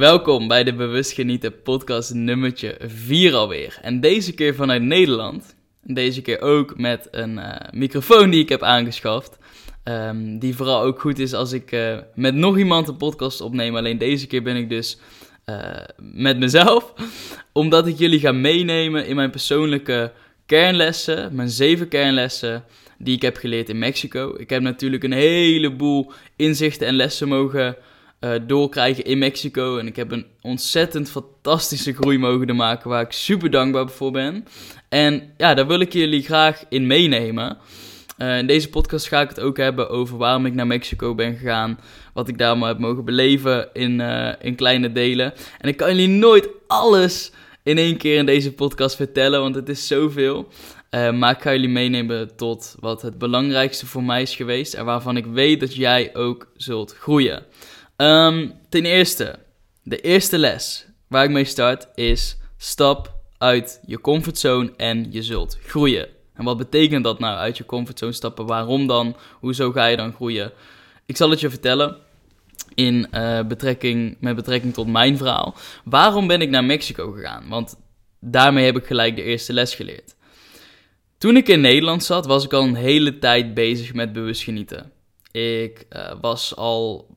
Welkom bij de Bewust Genieten podcast nummertje 4 alweer. En deze keer vanuit Nederland. Deze keer ook met een eh, microfoon die ik heb aangeschaft. Ehm, die vooral ook goed is als ik eh, met nog iemand een podcast opneem. Alleen deze keer ben ik dus uh, met mezelf. Omdat ik jullie ga meenemen in mijn persoonlijke kernlessen. Mijn zeven kernlessen die ik heb geleerd in Mexico. Ik heb natuurlijk een heleboel inzichten en lessen mogen uh, doorkrijgen in Mexico. En ik heb een ontzettend fantastische groei mogen maken waar ik super dankbaar voor ben. En ja, daar wil ik jullie graag in meenemen. Uh, in deze podcast ga ik het ook hebben over waarom ik naar Mexico ben gegaan. Wat ik daar allemaal heb mogen beleven in, uh, in kleine delen. En ik kan jullie nooit alles in één keer in deze podcast vertellen, want het is zoveel. Maar ik ga jullie meenemen tot wat het belangrijkste voor mij is geweest. En waarvan ik weet dat jij ook zult groeien. Um, ten eerste, de eerste les waar ik mee start is: stap uit je comfortzone en je zult groeien. En wat betekent dat nou uit je comfortzone stappen? Waarom dan? Hoezo ga je dan groeien? Ik zal het je vertellen in uh, betrekking, met betrekking tot mijn verhaal. Waarom ben ik naar Mexico gegaan? Want daarmee heb ik gelijk de eerste les geleerd. Toen ik in Nederland zat, was ik al een hele tijd bezig met bewust genieten. Ik uh, was al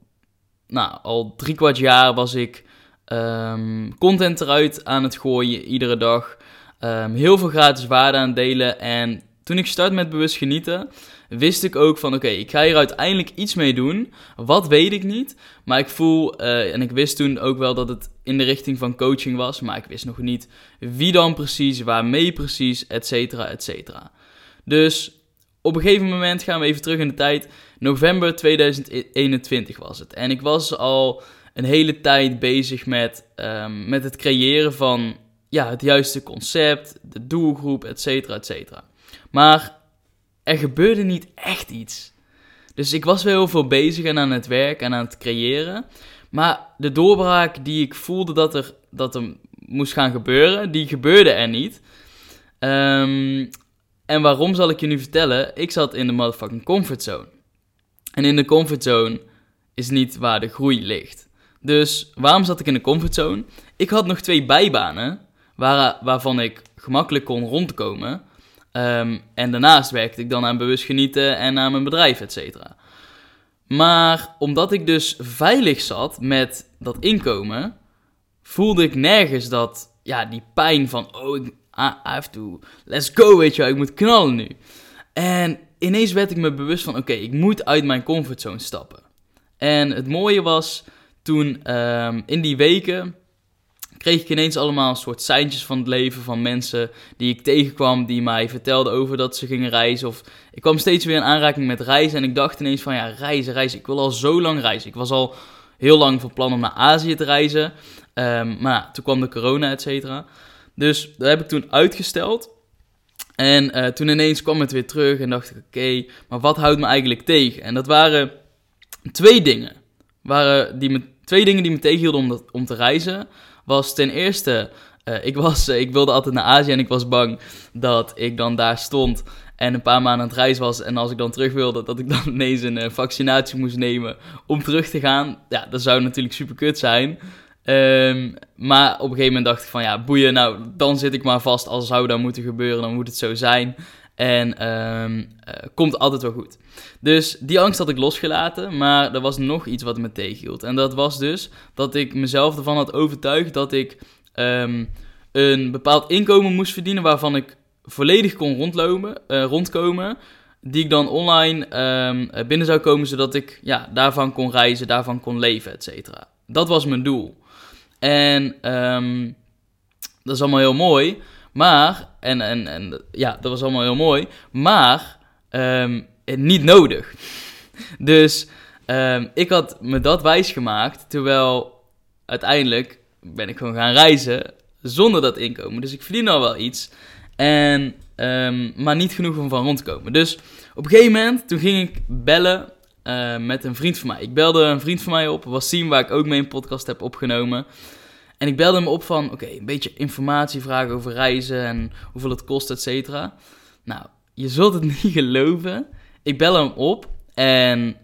nou, al drie kwart jaar was ik um, content eruit aan het gooien, iedere dag. Um, heel veel gratis waarde aan delen. En toen ik start met bewust genieten, wist ik ook van oké, ik ga hier uiteindelijk iets mee doen. Wat weet ik niet. Maar ik voel, uh, en ik wist toen ook wel dat het in de richting van coaching was. Maar ik wist nog niet wie dan precies, waarmee precies, et cetera, et cetera. Dus op een gegeven moment gaan we even terug in de tijd. November 2021 was het. En ik was al een hele tijd bezig met, um, met het creëren van ja, het juiste concept, de doelgroep, et cetera, et cetera. Maar er gebeurde niet echt iets. Dus ik was wel heel veel bezig en aan het werk en aan het creëren. Maar de doorbraak die ik voelde dat er, dat er moest gaan gebeuren, die gebeurde er niet. Um, en waarom zal ik je nu vertellen? Ik zat in de motherfucking comfortzone. En in de comfortzone is niet waar de groei ligt. Dus waarom zat ik in de comfortzone? Ik had nog twee bijbanen waar, waarvan ik gemakkelijk kon rondkomen. Um, en daarnaast werkte ik dan aan bewust genieten en aan mijn bedrijf, et cetera. Maar omdat ik dus veilig zat met dat inkomen, voelde ik nergens dat, ja, die pijn van, oh, ik, I have to, let's go, weet je wel, ik moet knallen nu. En ineens werd ik me bewust van, oké, ik moet uit mijn comfortzone stappen. En het mooie was, toen um, in die weken kreeg ik ineens allemaal een soort seintjes van het leven van mensen die ik tegenkwam, die mij vertelden over dat ze gingen reizen. Of ik kwam steeds weer in aanraking met reizen en ik dacht ineens van, ja, reizen, reizen, ik wil al zo lang reizen. Ik was al heel lang van plan om naar Azië te reizen, um, maar toen kwam de corona, et cetera. Dus dat heb ik toen uitgesteld. En uh, toen ineens kwam het weer terug en dacht ik, oké, maar wat houdt me eigenlijk tegen? En dat waren twee dingen. Waren die me, twee dingen die me tegenhielden om, dat, om te reizen. Was ten eerste, uh, ik, was, uh, ik wilde altijd naar Azië en ik was bang dat ik dan daar stond en een paar maanden aan het reizen was. En als ik dan terug wilde, dat ik dan ineens een vaccinatie moest nemen om terug te gaan. Ja, dat zou natuurlijk super kut zijn. Um, maar op een gegeven moment dacht ik van ja, boeien, nou dan zit ik maar vast. Als zou dat moeten gebeuren, dan moet het zo zijn. En um, uh, komt altijd wel goed. Dus die angst had ik losgelaten, maar er was nog iets wat me tegenhield. En dat was dus dat ik mezelf ervan had overtuigd dat ik um, een bepaald inkomen moest verdienen waarvan ik volledig kon rondlopen, uh, rondkomen. Die ik dan online binnen zou komen, zodat ik ja, daarvan kon reizen, daarvan kon leven, et cetera. Dat was mijn doel. En um, dat is allemaal heel mooi. Maar, en, en, en ja, dat was allemaal heel mooi. Maar, um, niet nodig. dus um, ik had me dat wijsgemaakt. Terwijl uiteindelijk ben ik gewoon gaan reizen zonder dat inkomen. Dus ik verdien al wel iets. En, maar niet genoeg om van rond te komen. Dus op een gegeven moment, toen ging ik bellen uh, met een vriend van mij. Ik belde een vriend van mij op, Wassim, waar ik ook mee een podcast heb opgenomen. En ik belde hem op van, oké, een beetje informatie vragen over reizen en hoeveel het kost, et cetera. Nou, je zult het niet geloven. Ik bel hem op en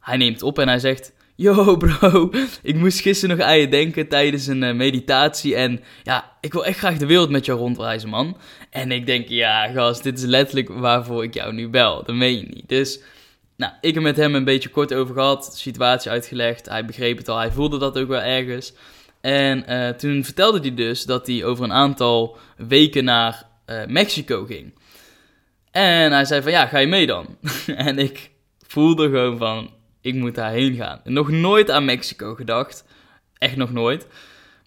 hij neemt op en hij zegt, Yo bro, ik moest gisteren nog aan je denken tijdens een eh, meditatie. En ja, ik wil echt graag de wereld met jou rondreizen, man. En ik denk, ja gast, dit is letterlijk waarvoor ik jou nu bel. Dat meen je niet. Dus, nou, ik heb met hem een beetje kort over gehad. De situatie uitgelegd. Hij begreep het al. Hij voelde dat ook wel ergens. En uh, toen vertelde hij dus dat hij over een aantal weken naar uh, Mexico ging. En hij zei van, ja, ga je mee dan? en ik voelde gewoon van, ik moet daarheen gaan. nog nooit aan Mexico gedacht. Echt nog nooit.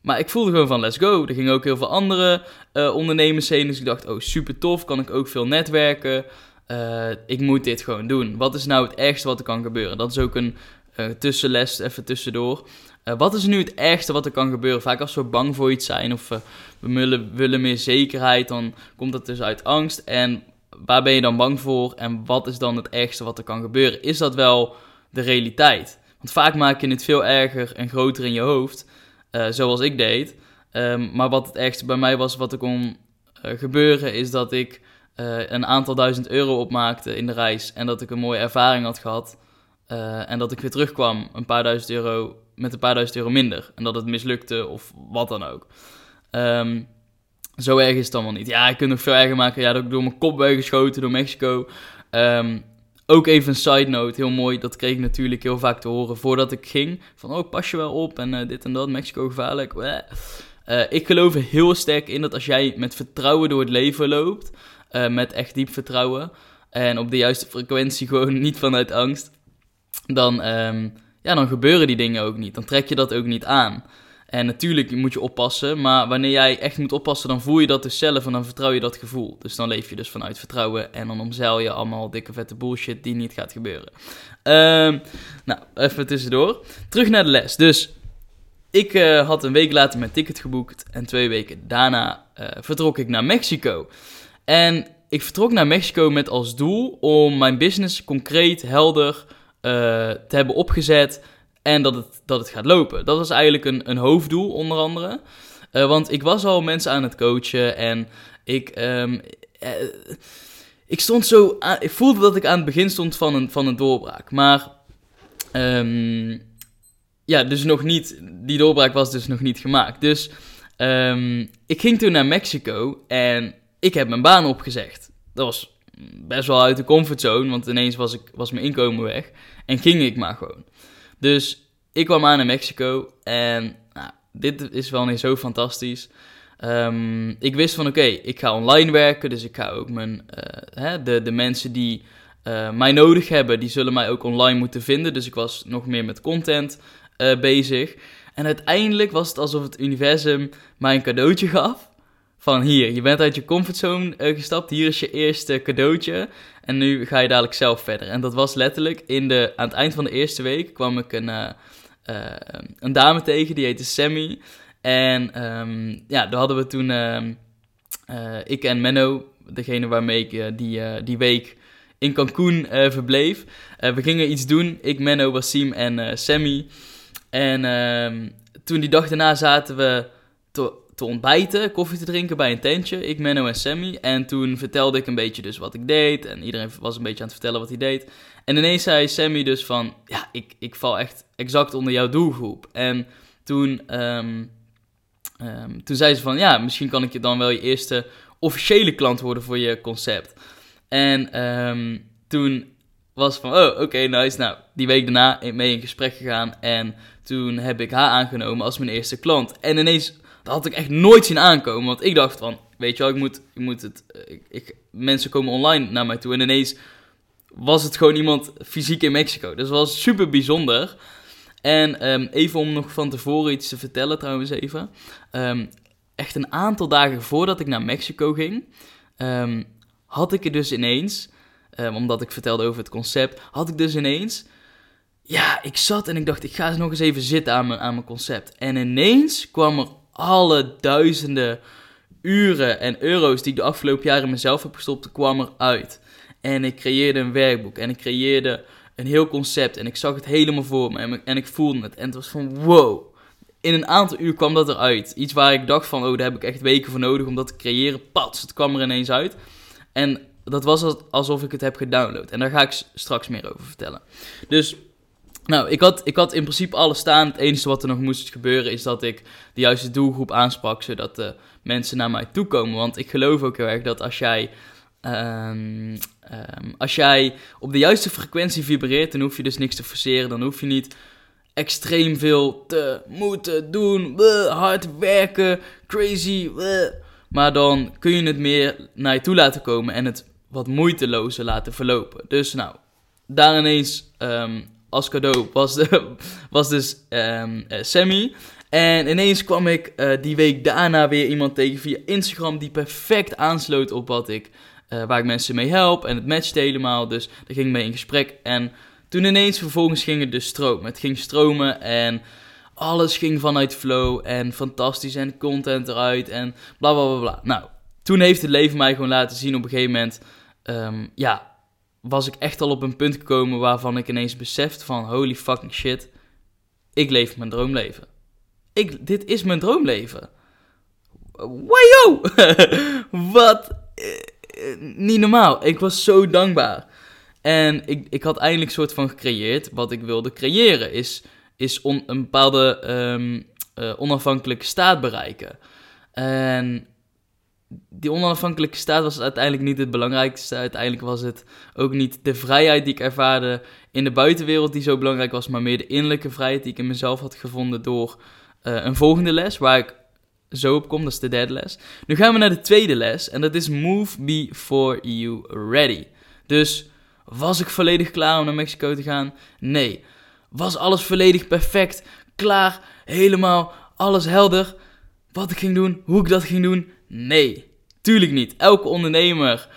Maar ik voelde gewoon van, let's go. Er gingen ook heel veel andere uh, ondernemers heen. Dus ik dacht, oh, super tof. Kan ik ook veel netwerken. Uh, ik moet dit gewoon doen. Wat is nou het ergste wat er kan gebeuren? Dat is ook een uh, tussenles, even tussendoor. wat is nu het ergste wat er kan gebeuren? Vaak als we bang voor iets zijn of we willen, willen meer zekerheid, dan komt dat dus uit angst. En waar ben je dan bang voor? En wat is dan het ergste wat er kan gebeuren? Is dat wel de realiteit. Want vaak maak je het veel erger en groter in je hoofd, zoals ik deed. Um, maar wat het ergste bij mij was, wat er kon gebeuren, is dat ik uh, een aantal duizend euro opmaakte in de reis. En dat ik een mooie ervaring had gehad. en dat ik weer terugkwam een paar duizend euro, met een paar duizend euro minder. En dat het mislukte of wat dan ook. Um, zo erg is het allemaal niet. Ja, ik kan nog veel erger maken. Ja, dat ik door mijn kop ben geschoten door Mexico. Um, ook even een side note, heel mooi. Dat kreeg ik natuurlijk heel vaak te horen voordat ik ging. Van, oh, pas je wel op en uh, dit en dat, Mexico gevaarlijk. Ik geloof er heel sterk in dat als jij met vertrouwen door het leven loopt, uh, met echt diep vertrouwen, en op de juiste frequentie gewoon niet vanuit angst, dan, um, ja, dan gebeuren die dingen ook niet. Dan trek je dat ook niet aan. En natuurlijk moet je oppassen, maar wanneer jij echt moet oppassen, dan voel je dat dus zelf en dan vertrouw je dat gevoel. Dus dan leef je dus vanuit vertrouwen en dan omzeil je allemaal dikke vette bullshit die niet gaat gebeuren. Um, nou, even tussendoor. Terug naar de les. Dus ik uh, had een week later mijn ticket geboekt en twee weken daarna uh, vertrok ik naar Mexico. En ik vertrok naar Mexico met als doel om mijn business concreet, helder uh, te hebben opgezet en dat het, dat het gaat lopen. Dat was eigenlijk een, een hoofddoel, onder andere. Uh, want ik was al mensen aan het coachen en ik, um, uh, ik stond zo ik voelde dat ik aan het begin stond van een, van een doorbraak. Maar um, ja, dus nog niet, die doorbraak was dus nog niet gemaakt. Dus um, ik ging toen naar Mexico en ik heb mijn baan opgezegd. Dat was best wel uit de comfortzone, want ineens was, ik, was mijn inkomen weg. En ging ik maar gewoon. Dus ik kwam aan in Mexico en nou, dit is wel niet zo fantastisch. Um, ik wist van oké, ik ga online werken, dus ik ga ook mijn, uh, hè, de, de mensen die uh, mij nodig hebben, die zullen mij ook online moeten vinden. Dus ik was nog meer met content uh, bezig. En uiteindelijk was het alsof het universum mij een cadeautje gaf. Van hier, je bent uit je comfortzone gestapt, hier is je eerste cadeautje. En nu ga je dadelijk zelf verder. En dat was letterlijk in de, aan het eind van de eerste week kwam ik een, uh, uh, een dame tegen, die heette Sammy. En um, ja, daar hadden we toen, uh, ik en Menno, degene waarmee ik die, die week in Cancun verbleef. we gingen iets doen, ik, Menno, Wassim en Sammy. En ehm, toen die dag daarna zaten we te ontbijten, koffie te drinken bij een tentje. Ik, Menno en Sammy. En toen vertelde ik een beetje dus wat ik deed. En iedereen was een beetje aan het vertellen wat hij deed. En ineens zei Sammy dus van... Ja, ik, ik val echt exact onder jouw doelgroep. En toen, um, um, toen zei ze van... Ja, misschien kan ik je dan wel je eerste officiële klant worden voor je concept. En um, toen was van... Oh, oké, nice. Nou, die week daarna mee in gesprek gegaan. En toen heb ik haar aangenomen als mijn eerste klant. En ineens dat had ik echt nooit zien aankomen. Want ik dacht van, weet je wel, ik moet, ik moet het... Ik, ik, mensen komen online naar mij toe en ineens was het gewoon iemand fysiek in Mexico. Dus dat was super bijzonder. En um, even om nog van tevoren iets te vertellen trouwens even. Um, echt een aantal dagen voordat ik naar Mexico ging, um, had ik er dus ineens, omdat ik vertelde over het concept, had ik dus ineens ja, ik zat en ik dacht, ik ga eens nog eens even zitten aan mijn, aan mijn concept. En ineens kwam er alle duizenden uren en euro's die ik de afgelopen jaren mezelf heb gestopt, kwam eruit. En ik creëerde een werkboek en ik creëerde een heel concept en ik zag het helemaal voor me en, ik voelde het. En het was van wow. In een aantal uur kwam dat eruit. Iets waar ik dacht van, oh, daar heb ik echt weken voor nodig om dat te creëren. Pats, het kwam er ineens uit. En dat was alsof ik het heb gedownload. En daar ga ik straks meer over vertellen. Dus Nou, ik had, ik had in principe alles staan. Het enige wat er nog moest gebeuren is dat ik de juiste doelgroep aansprak, zodat de mensen naar mij toe komen. Want ik geloof ook heel erg dat als jij, ehm, ehm, als jij op de juiste frequentie vibreert, dan hoef je dus niks te forceren. Dan hoef je niet extreem veel te moeten doen, hard werken, crazy. Maar dan kun je het meer naar je toe laten komen en het wat moeitelozer laten verlopen. Dus nou, daar ineens ehm, als cadeau was, de, was dus ehm, eh, Sammy. En ineens kwam ik eh, die week daarna weer iemand tegen via Instagram die perfect aansloot op wat ik, eh, waar ik mensen mee help. En het matchte helemaal, dus daar ging ik mee in gesprek. En toen ineens vervolgens ging het dus stromen. Het ging stromen en alles ging vanuit flow en fantastisch en content eruit en bla bla bla. Nou, toen heeft het leven mij gewoon laten zien op een gegeven moment, ehm, ja, was ik echt al op een punt gekomen waarvan ik ineens besefte van holy fucking shit, ik leef mijn droomleven. Ik, dit is mijn droomleven. Wajo! Wat? eh, eh, niet normaal. Ik was zo dankbaar. En ik, ik had eindelijk soort van gecreëerd wat ik wilde creëren. Is, is on- een bepaalde ehm, eh, onafhankelijke staat bereiken. En die onafhankelijke staat was uiteindelijk niet het belangrijkste. Uiteindelijk was het ook niet de vrijheid die ik ervaarde in de buitenwereld die zo belangrijk was, maar meer de innerlijke vrijheid die ik in mezelf had gevonden door eh, een volgende les, waar ik zo op kom. Dat is de derde les. Nu gaan we naar de tweede les en dat is Move Before You Ready. Dus was ik volledig klaar om naar Mexico te gaan? Nee. Was alles volledig perfect, klaar, helemaal, alles helder? Wat ik ging doen, hoe ik dat ging doen? Nee, tuurlijk niet. Elke ondernemer,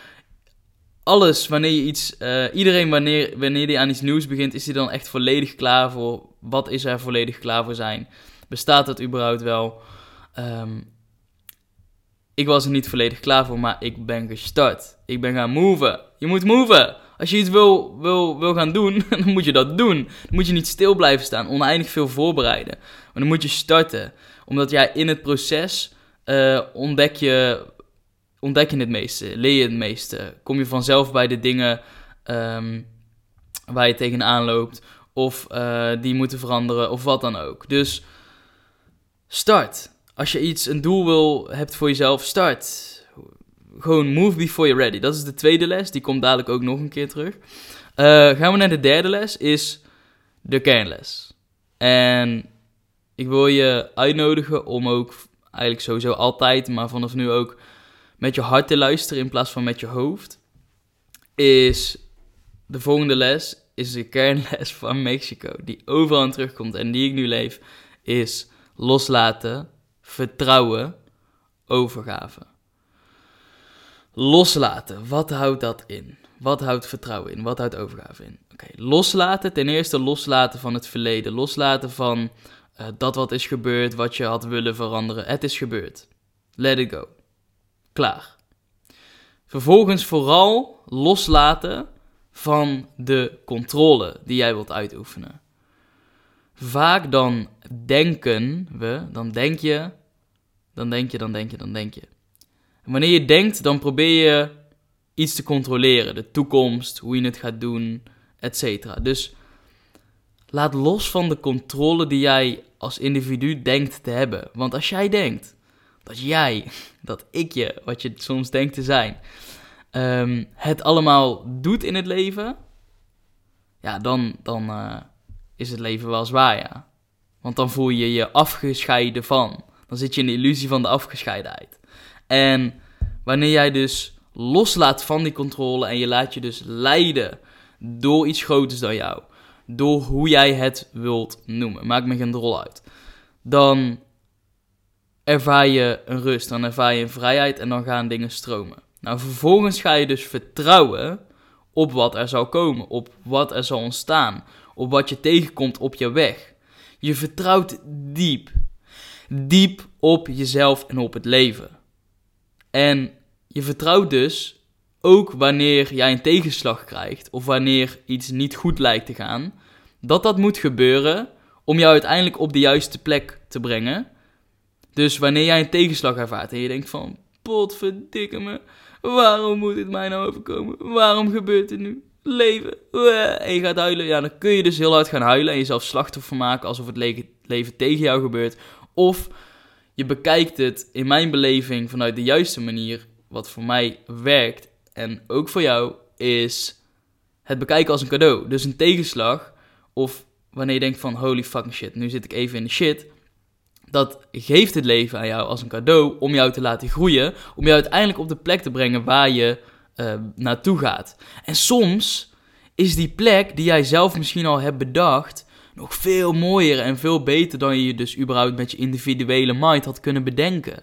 alles wanneer je iets, eh, iedereen wanneer, wanneer die aan iets nieuws begint, is hij dan echt volledig klaar voor? Wat is er volledig klaar voor zijn? Bestaat dat überhaupt wel? Ehm, ik was er niet volledig klaar voor, maar ik ben gestart. Ik ben gaan moven. Je moet moven. Als je iets wil, wil, wil gaan doen, dan moet je dat doen. Dan moet je niet stil blijven staan, oneindig veel voorbereiden. Maar dan moet je starten. Omdat jij in het proces eh, ontdek, je, ontdek je het meeste, leer je het meeste. Kom je vanzelf bij de dingen ehm, waar je tegenaan loopt. Of eh, die moeten veranderen, of wat dan ook. Dus start. Als je iets, een doel wil, hebt voor jezelf, start gewoon move before you're ready. Dat is de tweede les. Die komt dadelijk ook nog een keer terug. Eh, gaan we naar de derde les, is de kernles. En ik wil je uitnodigen om ook eigenlijk sowieso altijd, maar vanaf nu ook met je hart te luisteren in plaats van met je hoofd. Is de volgende les, is de kernles van Mexico, die overal terugkomt en die ik nu leef, is loslaten, vertrouwen, overgave. Loslaten, wat houdt dat in? Wat houdt vertrouwen in? Wat houdt overgave in? Oké, loslaten, ten eerste loslaten van het verleden. Loslaten van uh, dat wat is gebeurd, wat je had willen veranderen. Het is gebeurd. Let it go. Klaar. Vervolgens vooral loslaten van de controle die jij wilt uitoefenen. Vaak dan denken we, dan denk je, dan denk je, dan denk je, dan denk je. Wanneer je denkt, dan probeer je iets te controleren. De toekomst, hoe je het gaat doen, etc. Dus laat los van de controle die jij als individu denkt te hebben. Want als jij denkt dat jij, dat ik je, wat je soms denkt te zijn, um, het allemaal doet in het leven, ja, dan, dan uh, is het leven wel zwaar, ja. Want dan voel je je afgescheiden van. Dan zit je in de illusie van de afgescheidenheid. En wanneer jij dus loslaat van die controle en je laat je dus leiden door iets groters dan jou, door hoe jij het wilt noemen, maakt me geen rol uit, dan ervaar je een rust, dan ervaar je een vrijheid en dan gaan dingen stromen. Nou, vervolgens ga je dus vertrouwen op wat er zal komen, op wat er zal ontstaan, op wat je tegenkomt op je weg. Je vertrouwt diep, diep op jezelf en op het leven. En je vertrouwt dus ook wanneer jij een tegenslag krijgt of wanneer iets niet goed lijkt te gaan, dat dat moet gebeuren om jou uiteindelijk op de juiste plek te brengen. Dus wanneer jij een tegenslag ervaart en je denkt van, potverdikke me, waarom moet het mij nou overkomen? Waarom gebeurt het nu? leven. En je gaat huilen. Ja, dan kun je dus heel hard gaan huilen en jezelf slachtoffer maken alsof het leven tegen jou gebeurt. Of je bekijkt het in mijn beleving vanuit de juiste manier, wat voor mij werkt en ook voor jou, is het bekijken als een cadeau. Dus een tegenslag, of wanneer je denkt van holy fucking shit, nu zit ik even in de shit. Dat geeft het leven aan jou als een cadeau om jou te laten groeien, om je uiteindelijk op de plek te brengen waar je uh, naartoe gaat. En soms is die plek die jij zelf misschien al hebt bedacht, nog veel mooier en veel beter dan je dus überhaupt met je individuele mind had kunnen bedenken.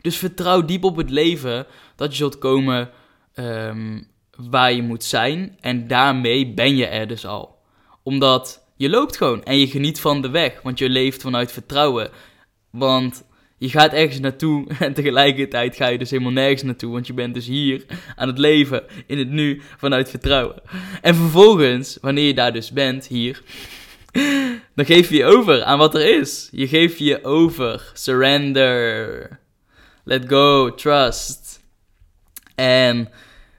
Dus vertrouw diep op het leven dat je zult komen um, waar je moet zijn. En daarmee ben je er dus al. Omdat je loopt gewoon en je geniet van de weg. Want je leeft vanuit vertrouwen. Want je gaat ergens naartoe en tegelijkertijd ga je dus helemaal nergens naartoe. Want je bent dus hier aan het leven in het nu vanuit vertrouwen. En vervolgens, wanneer je daar dus bent, hier, dan geef je je over aan wat er is. Je geeft je over. Surrender. Let go. Trust. En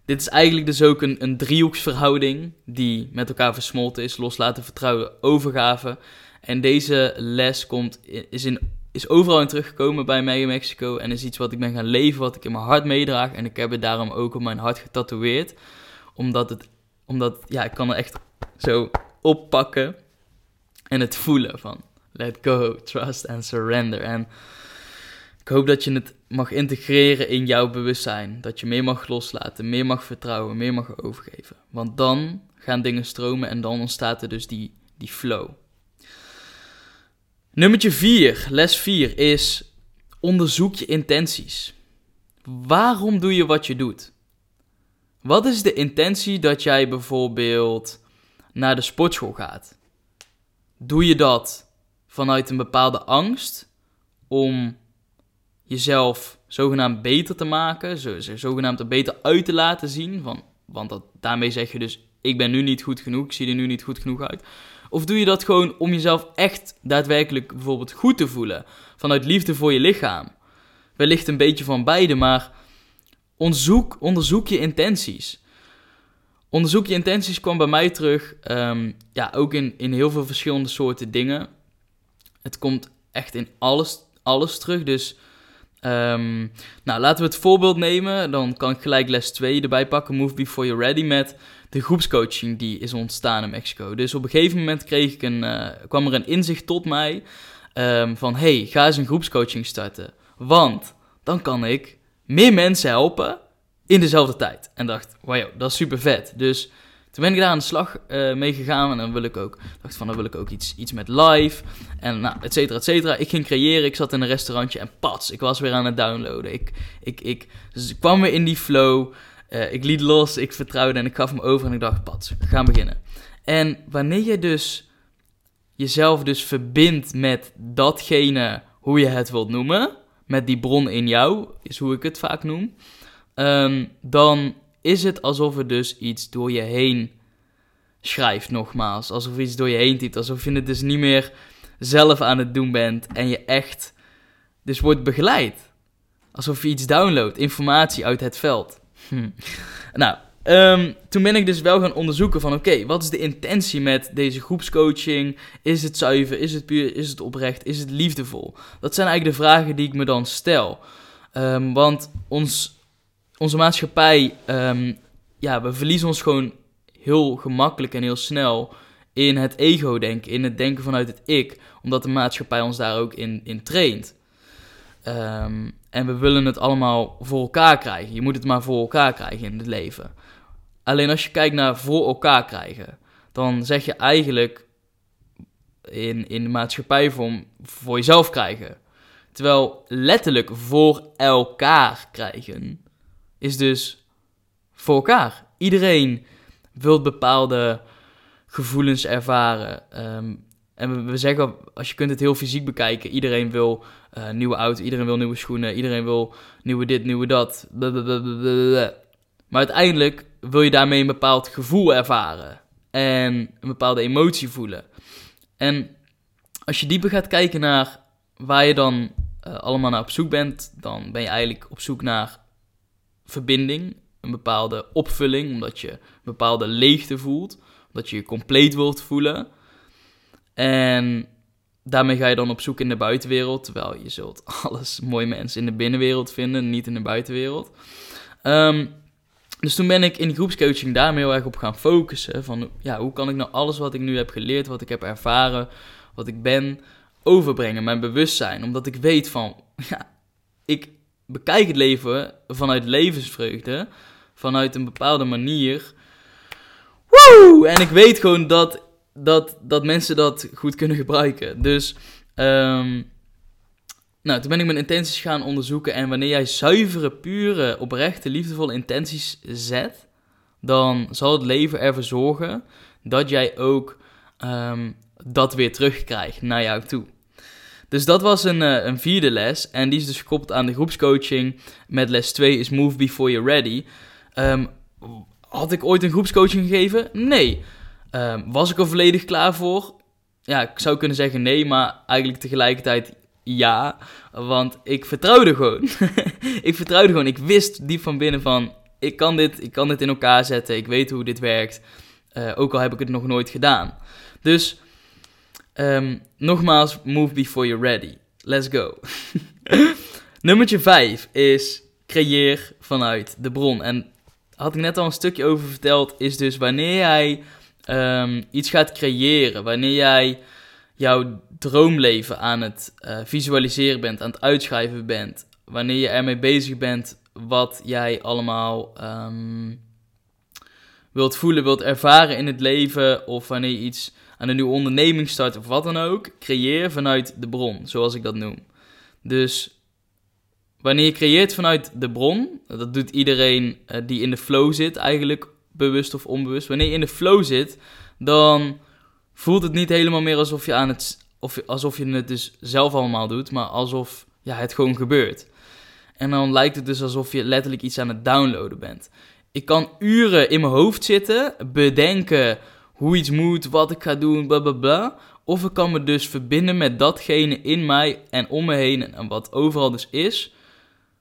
dit is eigenlijk dus ook een, een driehoeksverhouding die met elkaar versmolten is. Loslaten, vertrouwen, overgave. En deze les komt, is, in, is overal in teruggekomen bij mij in Mexico. En is iets wat ik ben gaan leven, wat ik in mijn hart meedraag. En ik heb het daarom ook op mijn hart getatoeëerd. Omdat het, omdat, ja, ik kan er echt zo oppakken en het voelen van let go, trust and surrender. En ik hoop dat je het mag integreren in jouw bewustzijn. Dat je meer mag loslaten, meer mag vertrouwen, meer mag overgeven. Want dan gaan dingen stromen en dan ontstaat er dus die, die flow. Nummer 4, les 4 is onderzoek je intenties. Waarom doe je wat je doet? Wat is de intentie dat jij bijvoorbeeld naar de sportschool gaat? Doe je dat vanuit een bepaalde angst om jezelf zogenaamd beter te maken, zo, zogenaamd er beter uit te laten zien? Van, want dat, daarmee zeg je dus, ik ben nu niet goed genoeg, ik zie er nu niet goed genoeg uit. Of doe je dat gewoon om jezelf echt daadwerkelijk bijvoorbeeld goed te voelen, vanuit liefde voor je lichaam? Wellicht een beetje van beide, maar onderzoek, onderzoek je intenties. Onderzoek je intenties kwam bij mij terug. Ehm, ja, ook in, in heel veel verschillende soorten dingen. Het komt echt in alles, alles terug. Dus um, nou, laten we het voorbeeld nemen. Dan kan ik gelijk les 2 erbij pakken. Move Before You're Ready met de groepscoaching die is ontstaan in Mexico. Dus op een gegeven moment kreeg ik een, uh, kwam er een inzicht tot mij. Um, van, hey, ga eens een groepscoaching starten. Want dan kan ik meer mensen helpen in dezelfde tijd. En dacht, wauw, dat is super vet. Dus toen ben ik daar aan de slag uh, mee gegaan. En dan wil ik ook, dacht van, dan wil ik ook iets, iets met live. En nou, et cetera, et cetera. Ik ging creëren. Ik zat in een restaurantje en pats, ik was weer aan het downloaden. Ik, ik, ik, kwam weer in die flow. Uh, ik liet los, ik vertrouwde en ik gaf hem over. En ik dacht, pats, we gaan beginnen. En wanneer je dus jezelf dus verbindt met datgene, hoe je het wilt noemen. Met die bron in jou, is hoe ik het vaak noem um, dan is het alsof er dus iets door je heen schrijft, nogmaals. Alsof iets door je heen typt. Alsof je het dus niet meer zelf aan het doen bent en je echt dus wordt begeleid. Alsof je iets downloadt, informatie uit het veld. Hm. Nou, um, toen ben ik dus wel gaan onderzoeken van oké, wat is de intentie met deze groepscoaching? Is het zuiver? Is het puur? Is het oprecht? Is het liefdevol? Dat zijn eigenlijk de vragen die ik me dan stel. Um, want ons onze maatschappij, ehm, ja, we verliezen ons gewoon heel gemakkelijk en heel snel in het ego-denken, in het denken vanuit het ik, omdat de maatschappij ons daar ook in, in traint. Ehm, en we willen het allemaal voor elkaar krijgen. Je moet het maar voor elkaar krijgen in het leven. Alleen als je kijkt naar voor elkaar krijgen, dan zeg je eigenlijk in, in de maatschappijvorm voor jezelf krijgen. Terwijl letterlijk voor elkaar krijgen is dus voor elkaar. Iedereen wil bepaalde gevoelens ervaren. Um, en we, zeggen, als je kunt het heel fysiek bekijken, iedereen wil uh, nieuwe auto, iedereen wil nieuwe schoenen, iedereen wil nieuwe dit, nieuwe dat. Blablabla. Maar uiteindelijk wil je daarmee een bepaald gevoel ervaren en een bepaalde emotie voelen. En als je dieper gaat kijken naar waar je dan uh, allemaal naar op zoek bent, dan ben je eigenlijk op zoek naar verbinding. een bepaalde opvulling, omdat je een bepaalde leegte voelt, omdat je je compleet wilt voelen. En daarmee ga je dan op zoek in de buitenwereld, terwijl je zult alles mooie mensen in de binnenwereld vinden, niet in de buitenwereld. Um, dus toen ben ik in groepscoaching daar heel erg op gaan focussen. Van ja, hoe kan ik nou alles wat ik nu heb geleerd, wat ik heb ervaren, wat ik ben, overbrengen, mijn bewustzijn. Omdat ik weet van, ja, ik bekijk het leven vanuit levensvreugde, vanuit een bepaalde manier. Woe! En ik weet gewoon dat, dat, dat mensen dat goed kunnen gebruiken. Dus um, nou, toen ben ik mijn intenties gaan onderzoeken. En wanneer jij zuivere, pure, oprechte, liefdevolle intenties zet, dan zal het leven ervoor zorgen dat jij ook ehm, dat weer terugkrijgt naar jou toe. Dus dat was een, uh, een vierde les. En die is dus gekoppeld aan de groepscoaching. Met les 2 is Move Before You're Ready. Um, had ik ooit een groepscoaching gegeven? Nee. Um, was ik er volledig klaar voor? Ja, ik zou kunnen zeggen nee, maar eigenlijk tegelijkertijd ja, want ik vertrouwde gewoon. ik vertrouwde gewoon. Ik wist diep van binnen van, ik kan dit, ik kan dit in elkaar zetten. Ik weet hoe dit werkt. Uh, ook al heb ik het nog nooit gedaan. Dus, um, nogmaals, move before you're ready. Let's go. Nummertje 5 is creëer vanuit de bron. En had ik net al een stukje over verteld, is dus wanneer jij um, iets gaat creëren, wanneer jij jouw droomleven aan het uh, visualiseren bent, aan het uitschrijven bent, wanneer je ermee bezig bent wat jij allemaal um, wilt voelen, wilt ervaren in het leven, of wanneer je iets aan een nieuwe onderneming start of wat dan ook, creëer vanuit de bron, zoals ik dat noem. Dus wanneer je creëert vanuit de bron, dat doet iedereen uh, die in de flow zit, eigenlijk bewust of onbewust. Wanneer je in de flow zit, dan voelt het niet helemaal meer alsof je aan het of, alsof je het dus zelf allemaal doet, maar alsof ja, het gewoon gebeurt. En dan lijkt het dus alsof je letterlijk iets aan het downloaden bent. Ik kan uren in mijn hoofd zitten, bedenken hoe iets moet, wat ik ga doen, bla bla bla. Of ik kan me dus verbinden met datgene in mij en om me heen en wat overal dus is.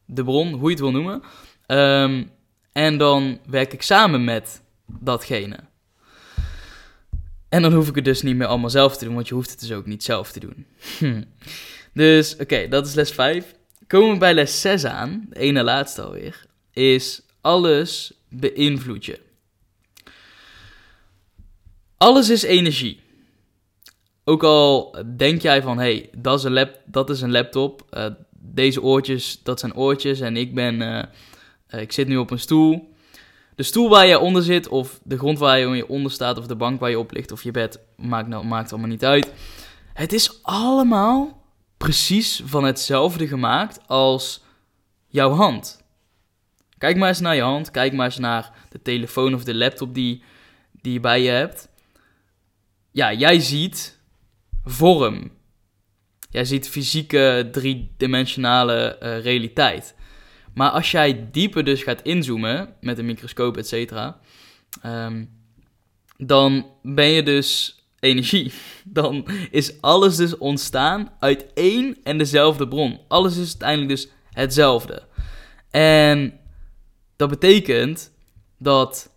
De bron, hoe je het wil noemen. Um, en dan werk ik samen met datgene. En dan hoef ik het dus niet meer allemaal zelf te doen, want je hoeft het dus ook niet zelf te doen. Hm. Dus oké, dat is les 5. Komen we bij les 6 aan, de ene laatste alweer, is alles beïnvloed je. Alles is energie. Ook al denk jij van, hé, hey, dat, is een laptop, uh, deze oortjes, dat zijn oortjes en ik ben, uh, uh, ik zit nu op een stoel de stoel waar je onder zit, of de grond waar je onder staat, of de bank waar je op ligt, of je bed, maakt, nou, maakt allemaal niet uit. Het is allemaal precies van hetzelfde gemaakt als jouw hand. Kijk maar eens naar je hand, kijk maar eens naar de telefoon of de laptop die, die je bij je hebt. Ja, jij ziet vorm. Jij ziet fysieke, driedimensionale uh, realiteit. Maar als jij dieper dus gaat inzoomen met een microscoop, et cetera, um, dan ben je dus energie. Dan is alles dus ontstaan uit één en dezelfde bron. Alles is uiteindelijk dus hetzelfde. En dat betekent dat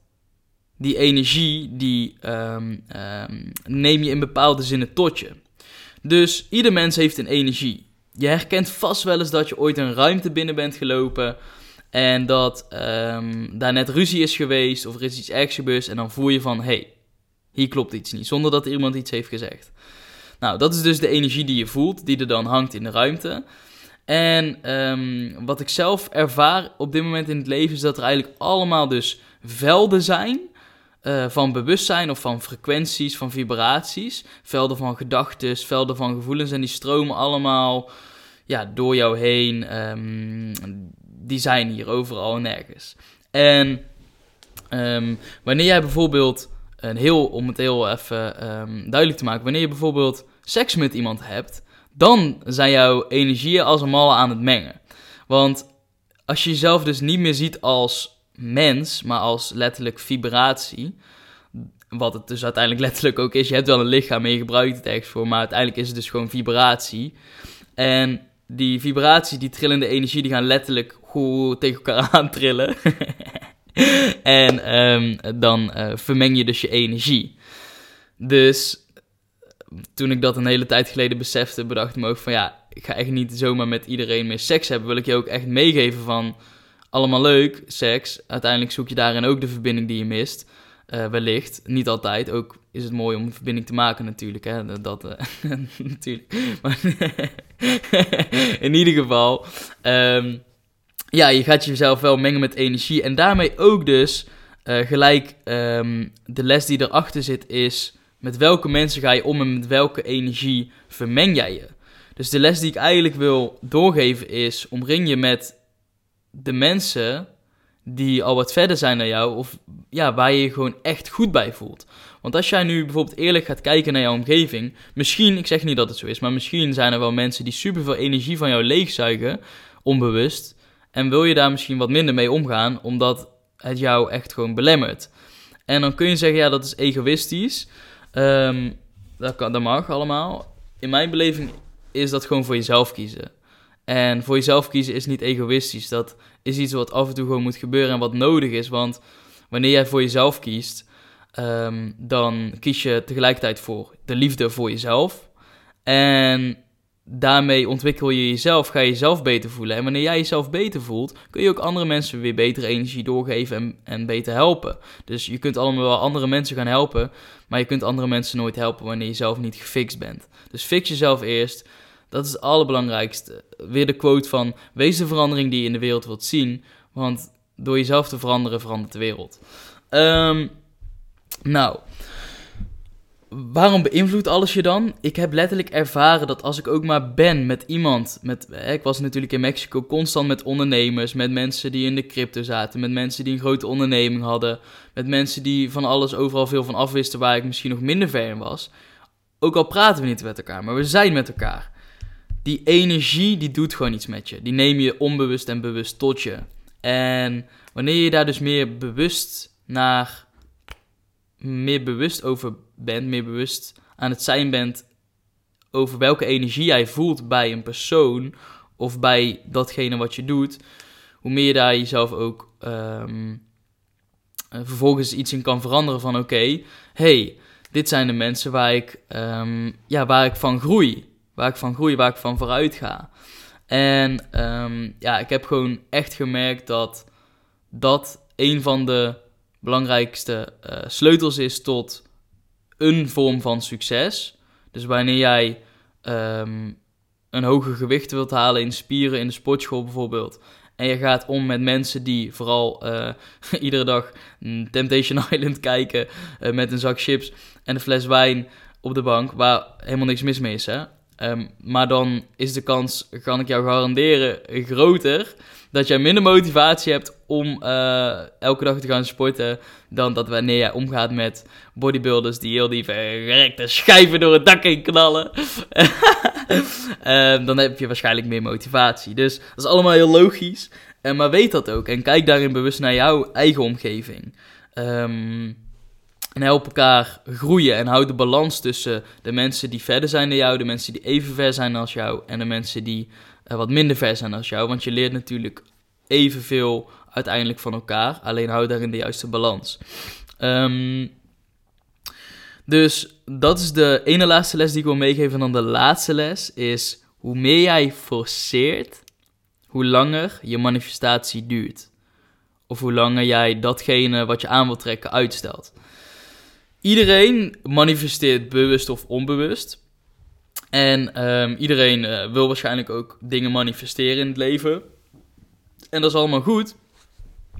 die energie, die um, um, neem je in bepaalde zinnen tot je. Dus ieder mens heeft een energie je herkent vast wel eens dat je ooit een ruimte binnen bent gelopen. En dat um, daar net ruzie is geweest of er is iets ergs gebeurd. En dan voel je van, hé, hey, hier klopt iets niet. Zonder dat iemand iets heeft gezegd. Nou, dat is dus de energie die je voelt, die er dan hangt in de ruimte. En wat ik zelf ervaar op dit moment in het leven is dat er eigenlijk allemaal dus velden zijn uh, van bewustzijn of van frequenties, van vibraties, velden van gedachten, velden van gevoelens en die stromen allemaal ja, door jou heen. Um, die zijn hier overal en nergens. En um, wanneer jij bijvoorbeeld, een heel, om het heel even um, duidelijk te maken, wanneer je bijvoorbeeld seks met iemand hebt, dan zijn jouw energieën als een aan het mengen. Want als je jezelf dus niet meer ziet als mens, maar als letterlijk vibratie. Wat het dus uiteindelijk letterlijk ook is. Je hebt wel een lichaam en je gebruikt het ergens voor, maar uiteindelijk is het dus gewoon vibratie. En die vibratie, die trillende energie, die gaan letterlijk goed tegen elkaar aantrillen. en ehm, dan uh, vermeng je dus je energie. Dus toen ik dat een hele tijd geleden besefte, bedacht ik me ook van ja, ik ga echt niet zomaar met iedereen meer seks hebben. Wil ik je ook echt meegeven van allemaal leuk, seks. Uiteindelijk zoek je daarin ook de verbinding die je mist. Uh, wellicht. Niet altijd. Ook is het mooi om een verbinding te maken natuurlijk. Hè? Dat, uh, natuurlijk. Maar in ieder geval. Um, ja, je gaat jezelf wel mengen met energie. En daarmee ook dus uh, gelijk um, de les die erachter zit is... Met welke mensen ga je om en met welke energie vermeng jij je? Dus de les die ik eigenlijk wil doorgeven is: omring je met de mensen die al wat verder zijn dan jou, of ja, waar je je gewoon echt goed bij voelt. Want als jij nu bijvoorbeeld eerlijk gaat kijken naar jouw omgeving, misschien, ik zeg niet dat het zo is, maar misschien zijn er wel mensen die superveel energie van jou leegzuigen, onbewust, en wil je daar misschien wat minder mee omgaan, omdat het jou echt gewoon belemmert. En dan kun je zeggen, ja, dat is egoïstisch. Um, dat, kan, dat mag allemaal. In mijn beleving is dat gewoon voor jezelf kiezen. En voor jezelf kiezen is niet egoïstisch. Dat is iets wat af en toe gewoon moet gebeuren en wat nodig is. Want wanneer jij voor jezelf kiest, um, dan kies je tegelijkertijd voor de liefde voor jezelf. En daarmee ontwikkel je jezelf, ga je jezelf beter voelen. En wanneer jij jezelf beter voelt, kun je ook andere mensen weer betere energie doorgeven en, en beter helpen. Dus je kunt allemaal wel andere mensen gaan helpen, maar je kunt andere mensen nooit helpen wanneer je zelf niet gefixt bent. Dus fix jezelf eerst. Dat is het allerbelangrijkste. Weer de quote van: wees de verandering die je in de wereld wilt zien. Want door jezelf te veranderen, verandert de wereld. Um, nou, waarom beïnvloedt alles je dan? Ik heb letterlijk ervaren dat als ik ook maar ben met iemand. Met, ik was natuurlijk in Mexico constant met ondernemers. Met mensen die in de crypto zaten. Met mensen die een grote onderneming hadden. Met mensen die van alles overal veel van afwisten. Waar ik misschien nog minder ver in was. Ook al praten we niet met elkaar, maar we zijn met elkaar. Die energie die doet gewoon iets met je. Die neem je onbewust en bewust tot je. En wanneer je daar dus meer bewust naar. meer bewust over bent, meer bewust aan het zijn bent over welke energie jij voelt bij een persoon of bij datgene wat je doet, hoe meer je daar jezelf ook um, vervolgens iets in kan veranderen van oké, hey, dit zijn de mensen waar ik, um, ja, waar ik van groei. Waar ik van groei, waar ik van vooruit ga. En um, ja, ik heb gewoon echt gemerkt dat dat een van de belangrijkste uh, sleutels is tot een vorm van succes. Dus wanneer jij um, een hoger gewicht wilt halen in spieren in de sportschool bijvoorbeeld. En je gaat om met mensen die vooral uh, iedere dag Temptation Island kijken uh, met een zak chips en een fles wijn op de bank, waar helemaal niks mis mee is. Hè? Um, maar dan is de kans, kan ik jou garanderen, groter dat jij minder motivatie hebt om uh, elke dag te gaan sporten. Dan dat wanneer jij omgaat met bodybuilders die heel die verrekte schijven door het dak heen knallen. uh, dan heb je waarschijnlijk meer motivatie. Dus dat is allemaal heel logisch. Uh, maar weet dat ook. En kijk daarin bewust naar jouw eigen omgeving. Um, en help elkaar groeien en houd de balans tussen de mensen die verder zijn dan jou, de mensen die even ver zijn als jou en de mensen die uh, wat minder ver zijn als jou. Want je leert natuurlijk evenveel uiteindelijk van elkaar, alleen houd daarin de juiste balans. Um, dus dat is de ene laatste les die ik wil meegeven. En dan de laatste les is: hoe meer jij forceert, hoe langer je manifestatie duurt. Of hoe langer jij datgene wat je aan wilt trekken uitstelt. Iedereen manifesteert bewust of onbewust. En um, iedereen uh, wil waarschijnlijk ook dingen manifesteren in het leven. En dat is allemaal goed.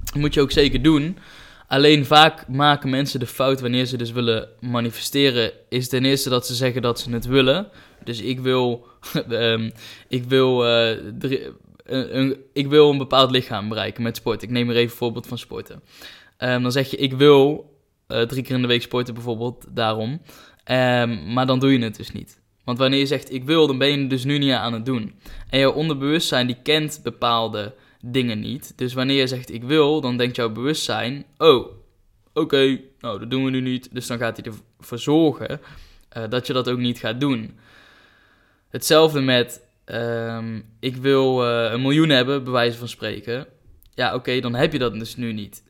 Dat moet je ook zeker doen. Alleen vaak maken mensen de fout wanneer ze dus willen manifesteren. Is ten eerste dat ze zeggen dat ze het willen. Dus ik wil. um, ik wil. Uh, een, ik wil een bepaald lichaam bereiken met sport. Ik neem er even een voorbeeld van sporten. Um, dan zeg je: Ik wil uh, drie keer in de week sporten bijvoorbeeld, daarom. Um, maar dan doe je het dus niet. Want wanneer je zegt ik wil, dan ben je het dus nu niet aan het doen. En jouw onderbewustzijn die kent bepaalde dingen niet. Dus wanneer je zegt ik wil, dan denkt jouw bewustzijn, oh, oké, nou dat doen we nu niet. Dus dan gaat hij ervoor zorgen uh, dat je dat ook niet gaat doen. Hetzelfde met um, ik wil uh, een miljoen hebben, bij wijze van spreken. Ja, oké, dan heb je dat dus nu niet.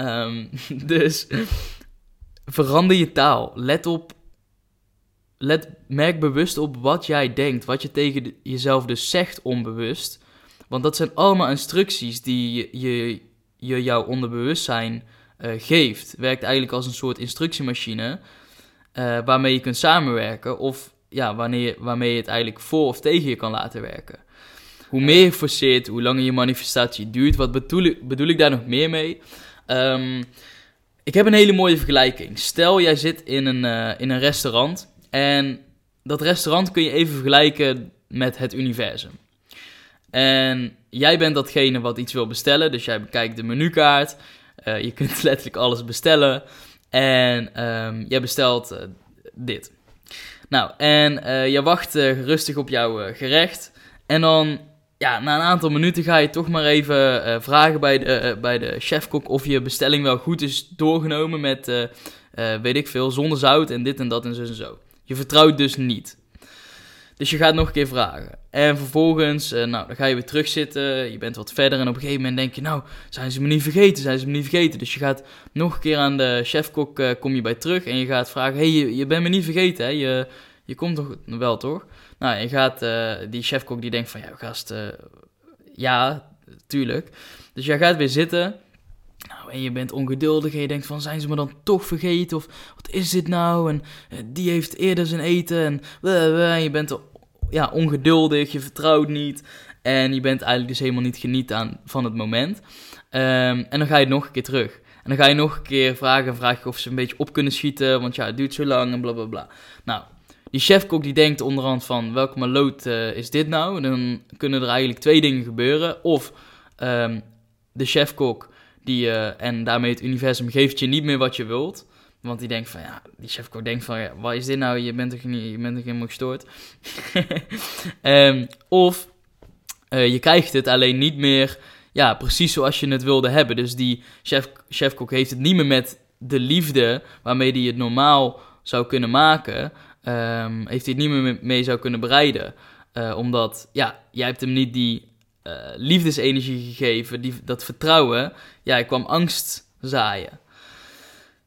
Ehm, dus verander je taal. Let op. Let, merk bewust op wat jij denkt. Wat je tegen jezelf dus zegt onbewust. Want dat zijn allemaal instructies die je, je, jouw onderbewustzijn uh, geeft. Werkt eigenlijk als een soort instructiemachine. Uh, waarmee je kunt samenwerken. Of ja, wanneer, waarmee je het eigenlijk voor of tegen je kan laten werken. Hoe meer je forceert, hoe langer je manifestatie duurt. Wat bedoel ik daar nog meer mee? Um, ik heb een hele mooie vergelijking. Stel, jij zit in een, uh, in een restaurant. En dat restaurant kun je even vergelijken met het universum. En jij bent datgene wat iets wil bestellen. Dus jij bekijkt de menukaart. Uh, je kunt letterlijk alles bestellen. En um, jij bestelt uh, dit. Nou, en je wacht rustig op jouw gerecht. En dan ja, na een aantal minuten ga je toch maar even uh, vragen bij de, uh, bij de chefkok of je bestelling wel goed is doorgenomen met, uh, weet ik veel, zonder zout en dit en dat en zo en zo. Je vertrouwt dus niet. Dus je gaat nog een keer vragen. En vervolgens, nou, dan ga je weer terugzitten, je bent wat verder en op een gegeven moment denk je, nou, zijn ze me niet vergeten, zijn ze me niet vergeten. Dus je gaat nog een keer aan de chefkok, kom je bij terug en je gaat vragen, hey, je, je bent me niet vergeten, hè? Je, je komt toch wel, toch? Nou, je gaat, uh, die chefkok die denkt van, ja gast, uh, ja, tuurlijk. Dus jij gaat weer zitten. Nou, en je bent ongeduldig en je denkt van, zijn ze me dan toch vergeten? Of wat is dit nou? En uh, die heeft eerder zijn eten en, je bent ja, ongeduldig, je vertrouwt niet. En je bent eigenlijk dus helemaal niet geniet aan van het moment. Um, en dan ga je nog een keer terug. En dan ga je nog een keer vragen, vraag je of ze een beetje op kunnen schieten, want ja, het duurt zo lang en bla bla bla. Nou, die chefkok die denkt onderhand van welke maloot uh, is dit nou? Dan kunnen er eigenlijk twee dingen gebeuren. Of um, de chefkok die, uh, en daarmee het universum geeft je niet meer wat je wilt. Want die denkt van ja, die chefkok denkt van ja, wat is dit nou? Je bent toch, niet, je bent toch helemaal gestoord? um, of uh, je krijgt het alleen niet meer ja, precies zoals je het wilde hebben. Dus die chef, chefkok heeft het niet meer met de liefde waarmee die het normaal zou kunnen maken um, heeft hij het niet meer mee zou kunnen bereiden. Uh, omdat, ja, jij hebt hem niet die uh, liefdesenergie gegeven, die, dat vertrouwen. Ja, hij kwam angst zaaien.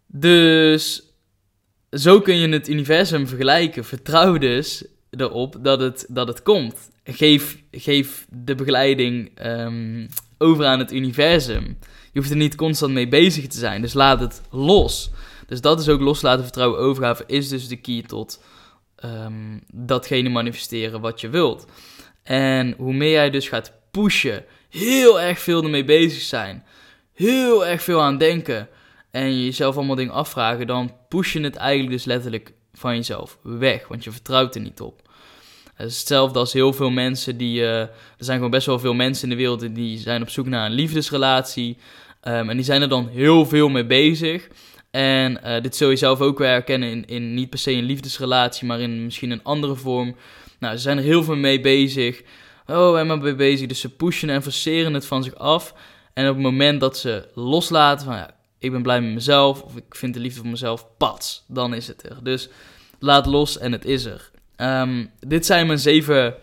Dus zo kun je het universum vergelijken. Vertrouw dus erop dat het, dat het komt. Geef, geef de begeleiding um, over aan het universum. Je hoeft er niet constant mee bezig te zijn, dus laat het los. Dus dat is ook loslaten, vertrouwen, overgave, is dus de key tot um, datgene manifesteren wat je wilt. En hoe meer jij dus gaat pushen, heel erg veel ermee bezig zijn, heel erg veel aan denken en je jezelf allemaal dingen afvragen, dan push je het eigenlijk dus letterlijk van jezelf weg, want je vertrouwt er niet op. Hetzelfde als heel veel mensen die. Uh, er zijn gewoon best wel veel mensen in de wereld die zijn op zoek naar een liefdesrelatie. Um, en die zijn er dan heel veel mee bezig. En uh, dit zul je zelf ook wel herkennen in, in niet per se een liefdesrelatie, maar in misschien een andere vorm. Nou, ze zijn er heel veel mee bezig. Oh, mee bezig. Dus ze pushen en forceren het van zich af. En op het moment dat ze loslaten van, ja, ik ben blij met mezelf, of ik vind de liefde voor mezelf, pats, dan is het er. Dus laat los en het is er. Um, dit zijn mijn zeven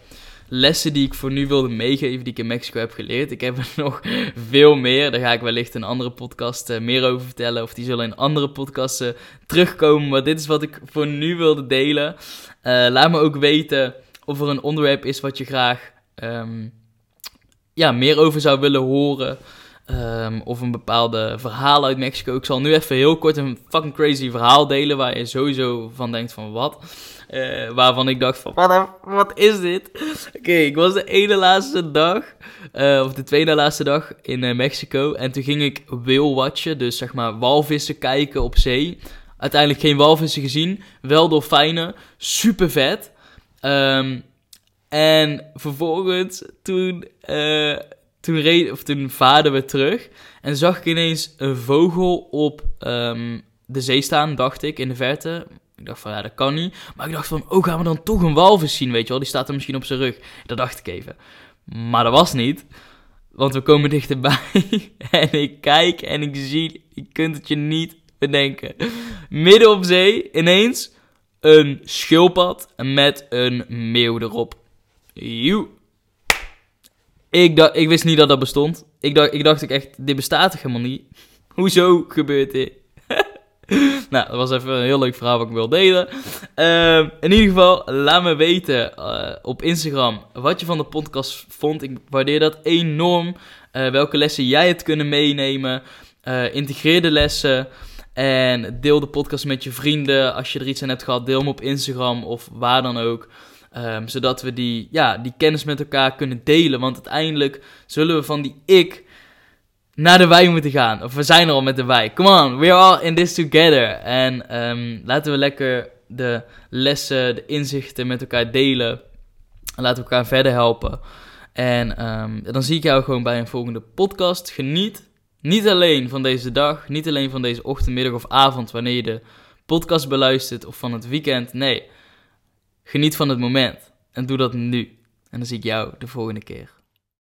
lessen die ik voor nu wilde meegeven, die ik in Mexico heb geleerd. Ik heb er nog veel meer. Daar ga ik wellicht een andere podcast uh, meer over vertellen. Of die zullen in andere podcasts uh, terugkomen. Maar dit is wat ik voor nu wilde delen. Uh, laat me ook weten of er een onderwerp is wat je graag um, ja, meer over zou willen horen. Um, of een bepaalde verhaal uit Mexico. Ik zal nu even heel kort een fucking crazy verhaal delen waar je sowieso van denkt van wat. Uh, waarvan ik dacht van, wat, wat is dit? Oké, okay, ik was de ene laatste dag, uh, of de tweede laatste dag in uh, Mexico. En toen ging ik whale watchen, dus zeg maar walvissen kijken op zee. Uiteindelijk geen walvissen gezien, wel dolfijnen, super vet. Um, en vervolgens, toen, toen, reed, of toen vaarden we terug. En zag ik ineens een vogel op um, de zee staan, dacht ik, in de verte. Ik dacht van, ja, dat kan niet. Maar ik dacht van, oh, gaan we dan toch een walvis zien, weet je wel? Die staat er misschien op zijn rug. Dat dacht ik even. Maar dat was niet. Want we komen dichterbij. en ik kijk en ik zie, je kunt het je niet bedenken. Midden op zee, ineens, een schildpad met een meeuw erop. Joe. Ik, ik wist niet dat dat bestond. Ik dacht, ik dacht echt, dit bestaat toch helemaal niet? Hoezo gebeurt dit? nou, dat was even een heel leuk verhaal wat ik wil delen. Ehm, in ieder geval, laat me weten eh, op Instagram wat je van de podcast vond. Ik waardeer dat enorm. Eh, welke lessen jij hebt kunnen meenemen. Uh, integreer de lessen. En deel de podcast met je vrienden. Als je er iets aan hebt gehad, deel hem op Instagram of waar dan ook. Ehm, zodat we die, ja, die kennis met elkaar kunnen delen. Want uiteindelijk zullen we van die ik naar de wij moeten gaan. Of we zijn er al met de wij. Come on, we are all in this together. En ehm, laten we lekker de lessen, de inzichten met elkaar delen. En laten we elkaar verder helpen. En ehm, dan zie ik jou gewoon bij een volgende podcast. Geniet niet alleen van deze dag, niet alleen van deze ochtend, middag of avond wanneer je de podcast beluistert of van het weekend. Nee, geniet van het moment en doe dat nu. En dan zie ik jou de volgende keer.